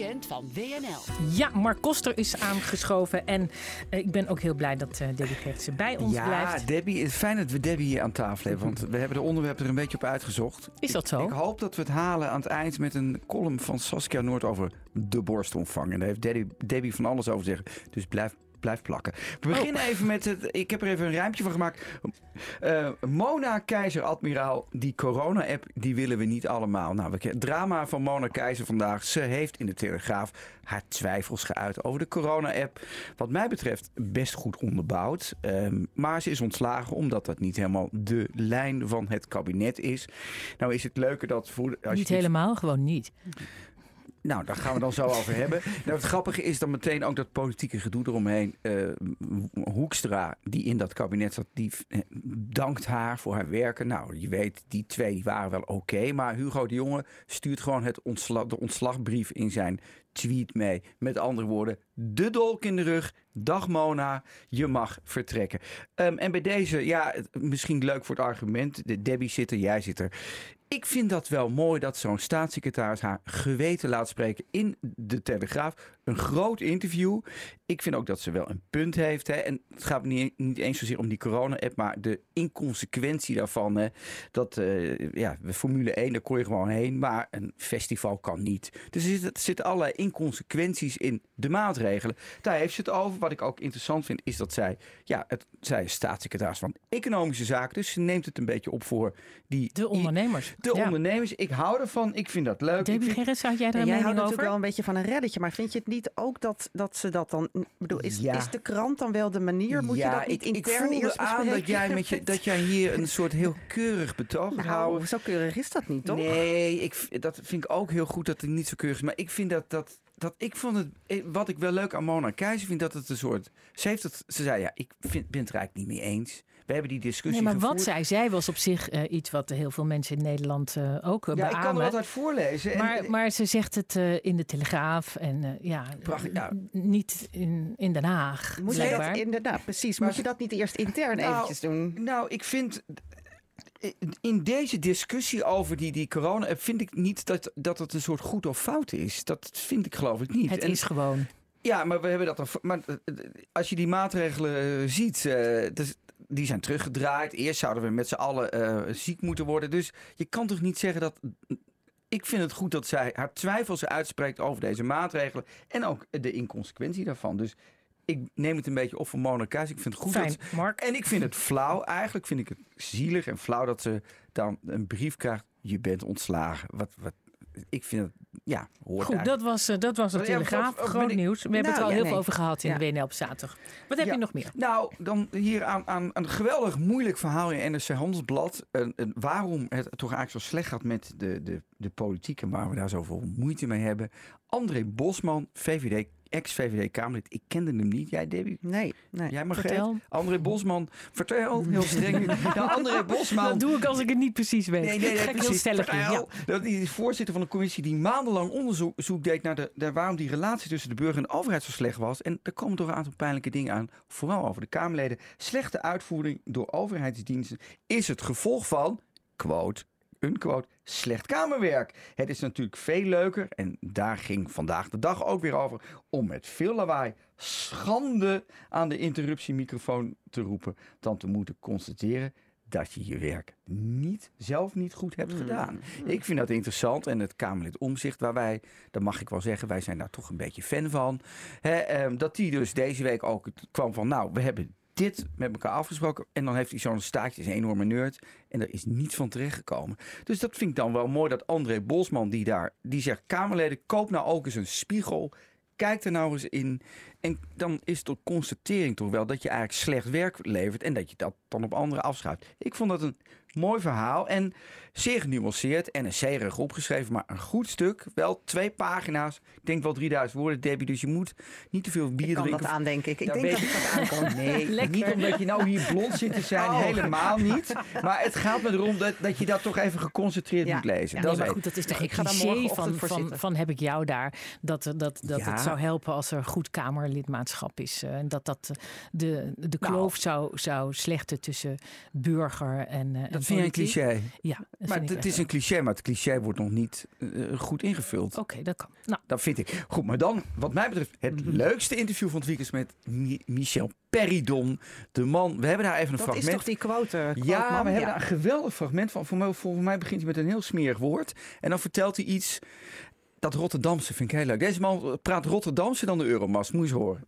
weekend van WNL. Ja, Mark Koster is aangeschoven. En eh, ik ben ook heel blij dat uh, Debbie Gertsen bij ons ja, blijft. Ja, Debbie, het is fijn dat we Debbie hier aan tafel hebben. Want we hebben de onderwerpen er een beetje op uitgezocht. Is dat zo? Ik, ik, hoop dat we het halen aan het eind met een column van Saskia Noord over de borstomvang. En daar heeft Debbie, Debbie van alles over te zeggen. Dus blijf blijft plakken. We beginnen even met het. Ik heb er even een rijmpje van gemaakt. Uh, Mona Keizer Admiraal, die corona-app, die willen we niet allemaal. Nou, we drama van Mona Keizer vandaag. Ze heeft in de Telegraaf haar twijfels geuit over de corona-app. Wat mij betreft best goed onderbouwd. Um, maar ze is ontslagen omdat dat niet helemaal de lijn van het kabinet is. Nou is het leuker dat... Voor, als niet helemaal, gewoon niet. Nou, daar gaan we dan zo over hebben. Nou, het grappige is dan meteen ook dat politieke gedoe eromheen. Uh, Hoekstra, die in dat kabinet zat, die dankt haar voor haar werken. Nou, je weet, die twee die waren wel oké. maar Hugo de Jonge stuurt gewoon het de ontslagbrief in zijn tweet mee. Met andere woorden, de dolk in de rug. Dag Mona, je mag vertrekken. Um, en bij deze, ja, misschien leuk voor het argument. De Debbie zit er, jij zit er. Ik vind dat wel mooi dat zo'n staatssecretaris haar geweten laat spreken in de Telegraaf. Een groot interview. Ik vind ook dat ze wel een punt heeft. Hè. En het gaat niet, niet eens zozeer om die corona-app, maar de inconsequentie daarvan. Hè. Dat, uh, ja, Formule 1, daar kon je gewoon heen, maar een festival kan niet. Dus er zitten, zitten allerlei inconsequenties in de maatregelen. Daar heeft ze het over. Wat ik ook interessant vind, is dat zij, ja, het, zij is staatssecretaris van Economische Zaken. Dus ze neemt het een beetje op voor die... De ondernemers. De ja. ondernemers. Ik hou ervan. Ik vind dat leuk. Debbie Gerrits, had jij daar een Jij mening houdt over? natuurlijk wel een beetje van een reddetje. Maar vind je het niet ook dat, dat ze dat dan... bedoel, is, ja. is de krant dan wel de manier? Moet ja, je dat niet ik, intern ik voelde eerst aan dat jij, met je, dat jij hier een soort heel keurig betoog nou, houden. Zo keurig is dat niet, toch? Nee, ik, dat vind ik ook heel goed dat het niet zo keurig is. Maar ik vind dat... dat dat ik vond het, wat ik wel leuk aan Mona Keizer vind, dat het een soort. Ze, heeft het, ze zei ja, ik vind, ben het er eigenlijk niet mee eens. We hebben die discussie. Nee, maar gevoerd. wat zij zei was op zich uh, iets wat heel veel mensen in Nederland uh, ook uh, ja, beamen. ik kan er altijd voorlezen. Maar, en, maar ze zegt het in de Telegraaf en ja, Prachtig, ja, niet in, in Den Haag. Moet je dat inderdaad, precies. Maar, Moet je dat niet eerst intern nou, eventjes doen? Nou, ik vind in deze discussie over die, die corona vind ik niet dat, dat het een soort goed of fout is. Dat vind ik geloof ik niet. Het en, is gewoon. Ja, maar we hebben dat. Maar als je die maatregelen ziet, uh, dus, die zijn teruggedraaid. Eerst zouden we met z'n allen uh, ziek moeten worden. Dus je kan toch niet zeggen dat. Ik vind het goed dat zij haar twijfels uitspreekt over deze maatregelen. En ook de inconsequentie daarvan. Dus ik neem het een beetje op van Mona Keizer. Ik vind het goed Fijn, dat... Mark. En ik vind het flauw. Eigenlijk vind ik het zielig en flauw dat ze dan een brief krijgt. Je bent ontslagen. Wat, wat, ik vind het, ja, hoort Goed, dat was, uh, dat was het Ja, Telegraaf. of Groot nieuws. We hebben Nou, het al ja, heel nee. veel over gehad in Ja. de WNL op zaterdag. Wat heb Ja. je nog meer? Nou, dan hier aan, aan een geweldig moeilijk verhaal in NRC Handelsblad. En, en waarom het toch eigenlijk zo slecht gaat met de, de, de politiek en waar we daar zoveel moeite mee hebben. André Bosman, VVD, ex-VVD-Kamerlid. Ik kende hem niet. Jij, Debbie? Nee, nee. Jij mag Vertel. André Bosman, vertel. Heel streng. nou, André Bosman. Dat doe ik als ik het niet precies weet. Nee, nee, nee, Ga ik heel precies. Vertel. Ja. Dat die is voorzitter van een commissie die maandenlang onderzoek zoek deed naar, de, naar waarom die relatie tussen de burger en de overheid zo slecht was. En er komen toch een aantal pijnlijke dingen aan, vooral over de Kamerleden. Slechte uitvoering door overheidsdiensten is het gevolg van, quote, een quote, slecht kamerwerk. Het is natuurlijk veel leuker, en daar ging vandaag de dag ook weer over, om met veel lawaai schande aan de interruptiemicrofoon te roepen, dan te moeten constateren dat je je werk niet, zelf niet goed hebt gedaan. Ik vind dat interessant. En het Kamerlid Omzicht, waar wij, dat mag ik wel zeggen, wij zijn daar toch een beetje fan van. Hè, ehm, dat die dus deze week ook kwam van, nou, we hebben dit met elkaar afgesproken. En dan heeft hij zo'n staartje, is een enorme nerd. En er is niets van terechtgekomen. Dus dat vind ik dan wel mooi dat André Bosman, die daar, die zegt, Kamerleden, koop nou ook eens een spiegel. Kijk er nou eens in. En dan is de constatering toch wel dat je eigenlijk slecht werk levert. En dat je dat dan op anderen afschuift. Ik vond dat een mooi verhaal. En zeer genuanceerd. En een zeerig opgeschreven. Maar een goed stuk. Wel twee pagina's. Ik denk wel 3000 woorden, Debbie. Dus je moet niet te veel bier Ik kan drinken. dat aandenken. Ik, ik Ja, denk dat ik dat aankom. Nee, Lekker. niet omdat je nou hier blond zit te zijn. Oh. Helemaal niet. Maar het gaat me erom dat, dat je dat toch even geconcentreerd Ja. moet lezen. Ja, dat Nee, maar goed, dat is Nee, de ik ga daar van, van, van heb ik jou daar. Dat, dat, dat Ja. het zou helpen als er goed burgerlidmaatschap is. En dat dat de, de nou. kloof zou, zou slechten tussen burger en. dat en vind je een cliché. Ja, maar het is een cliché, maar het cliché wordt nog niet goed ingevuld. Oké, dat kan. Nou. Dat vind ik. Goed, maar dan, wat mij betreft, het mhm. leukste interview van het weekend met Michel Peridon. De man, we hebben daar even een fragment. Dat is toch die quote? ja, we hebben daar een geweldig fragment van. Voor mij, voor mij begint hij met een heel smerig woord. En dan vertelt hij iets dat Rotterdamse vind ik heel leuk. Deze man praat Rotterdamse dan de Euromast. Moet je eens horen.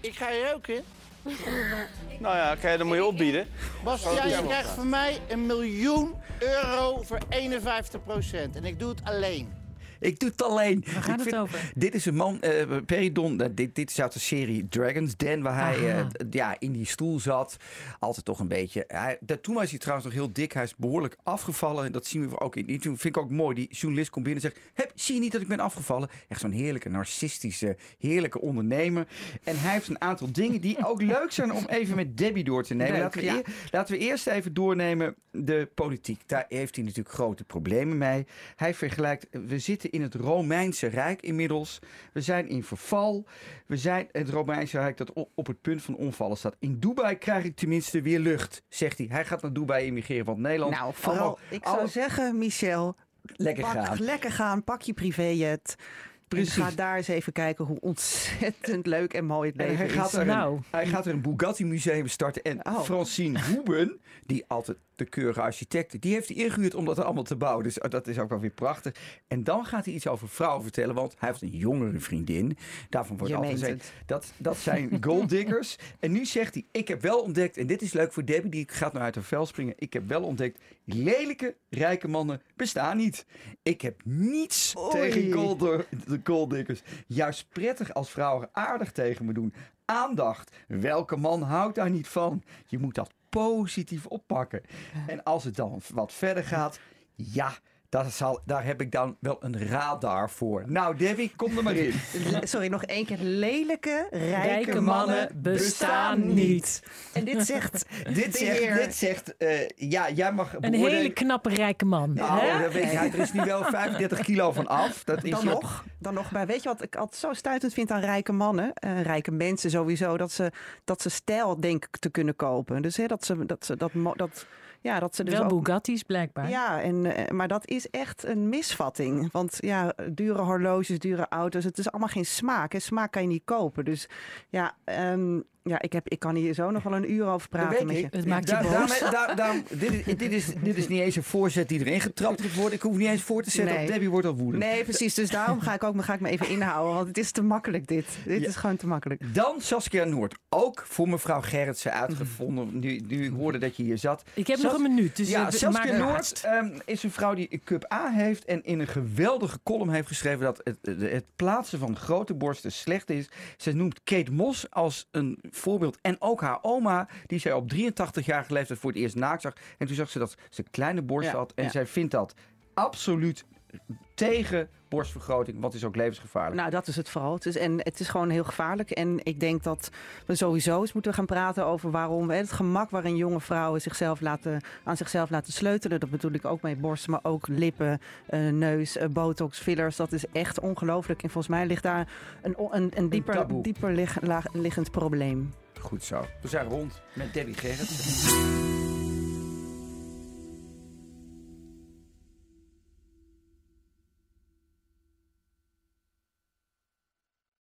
Ik ga je roken. nou ja, oké, dan moet je opbieden. Bas, jij krijgt van mij een miljoen euro voor 51 procent. En ik doe het alleen. Ik doe het alleen. Waar gaat het over? Dit is een man, uh, Peridon, uh, dit, dit is uit de serie Dragons Den, waar hij uh, ja, in die stoel zat. Altijd toch een beetje. Hij, dat, toen was hij trouwens nog heel dik. Hij is behoorlijk afgevallen. En dat zien we ook in Toen vind ik ook mooi. Die journalist komt binnen en zegt: Heb, Zie je niet dat ik ben afgevallen? Echt zo'n heerlijke, narcistische, heerlijke ondernemer. En hij heeft een aantal dingen die ook leuk zijn om even met Debbie door te nemen. laten, we laten we eerst even doornemen de politiek. Daar heeft hij natuurlijk grote problemen mee. Hij vergelijkt, we zitten in het Romeinse Rijk inmiddels. We zijn in verval. We zijn het Romeinse Rijk dat op het punt van omvallen staat. In Dubai krijg ik tenminste weer lucht, zegt hij. Hij gaat naar Dubai immigreren, want Nederland... Nou, vooral, ik zou zeggen, Michel... Lekker gaan. Lekker gaan, pak je privéjet. Precies. ga daar eens even kijken hoe ontzettend leuk en mooi het leven hij gaat is. Er nou. hij gaat er een Bugatti museum starten. En oh. Francine Hoeben, die altijd de keurige architect, die heeft hij ingehuurd om dat allemaal te bouwen. Dus oh, dat is ook wel weer prachtig. En dan gaat hij iets over vrouwen vertellen, want hij heeft een jongere vriendin. Daarvan wordt altijd gezegd, dat, dat zijn golddiggers. en nu zegt hij, ik heb wel ontdekt, en dit is leuk voor Debbie, die gaat nou uit haar vel springen. Ik heb wel ontdekt, lelijke, rijke mannen bestaan niet. Ik heb niets tegen gold, de golddiggers. Juist prettig als vrouwen aardig tegen me doen. Aandacht. Welke man houdt daar niet van? Je moet dat positief oppakken. En als het dan wat verder gaat, ja, dat zal, daar heb ik dan wel een radar voor. Nou, Debbie, kom er maar in. Sorry, nog één keer. Lelijke, rijke, mannen bestaan niet. En dit zegt. dit zegt, dit zegt uh, ja, jij mag. Een hele knappe rijke man. Nou, dat weet je, er is nu wel 35 kilo van af. Dat is dan, nog, dan nog bij. Weet je wat ik altijd zo stuitend vind aan rijke mannen? Uh, rijke mensen sowieso. Dat ze, dat ze stijl denken te kunnen kopen. Dus hè, dat ze dat. Ze, dat, dat ja, dat ze dus Wel ook, Bugatti's blijkbaar. Ja, en, eh, maar dat is echt een misvatting. Want ja, dure horloges, dure auto's, het is allemaal geen smaak. En smaak kan je niet kopen. Dus ja, um, ja, ik, heb, ik kan hier zo nog wel een uur over praten met je. Het maakt je boos. dit, is, dit, is, dit is niet eens een voorzet die erin getrapt wordt. worden. Ik hoef niet eens voor te zetten nee. Debbie wordt al woedend. Nee, precies. Dus daarom ga ik, ook, ga ik me even inhouden. Want het is te makkelijk dit. Dit is gewoon te makkelijk. Dan Saskia Noord. Ook voor mevrouw Gerritsen uitgevonden. Nu, nu hoorde dat je hier zat. Ik heb nog een minuut. Dus ja, Saskia Noord um, is een vrouw die Cup A heeft. En in een geweldige column heeft geschreven dat het, het plaatsen van grote borsten slecht is. Ze noemt Kate Moss als een voorbeeld. En ook haar oma, die zij op 83 jaar leeftijd voor het eerst naakt zag. En toen zag ze dat ze kleine borst had. En zij vindt dat absoluut tegen borstvergroting, wat is ook levensgevaarlijk. Nou, dat is het vooral. Het is, en het is gewoon heel gevaarlijk. En ik denk dat we sowieso eens moeten gaan praten over waarom het gemak waarin jonge vrouwen zichzelf laten, aan zichzelf laten sleutelen. Dat bedoel ik ook met borsten, maar ook lippen, uh, neus, uh, botox, fillers. Dat is echt ongelooflijk. En volgens mij ligt daar een, een, een dieper, dieper liggend probleem. Goed zo. We zijn rond met Debbie Gerrit.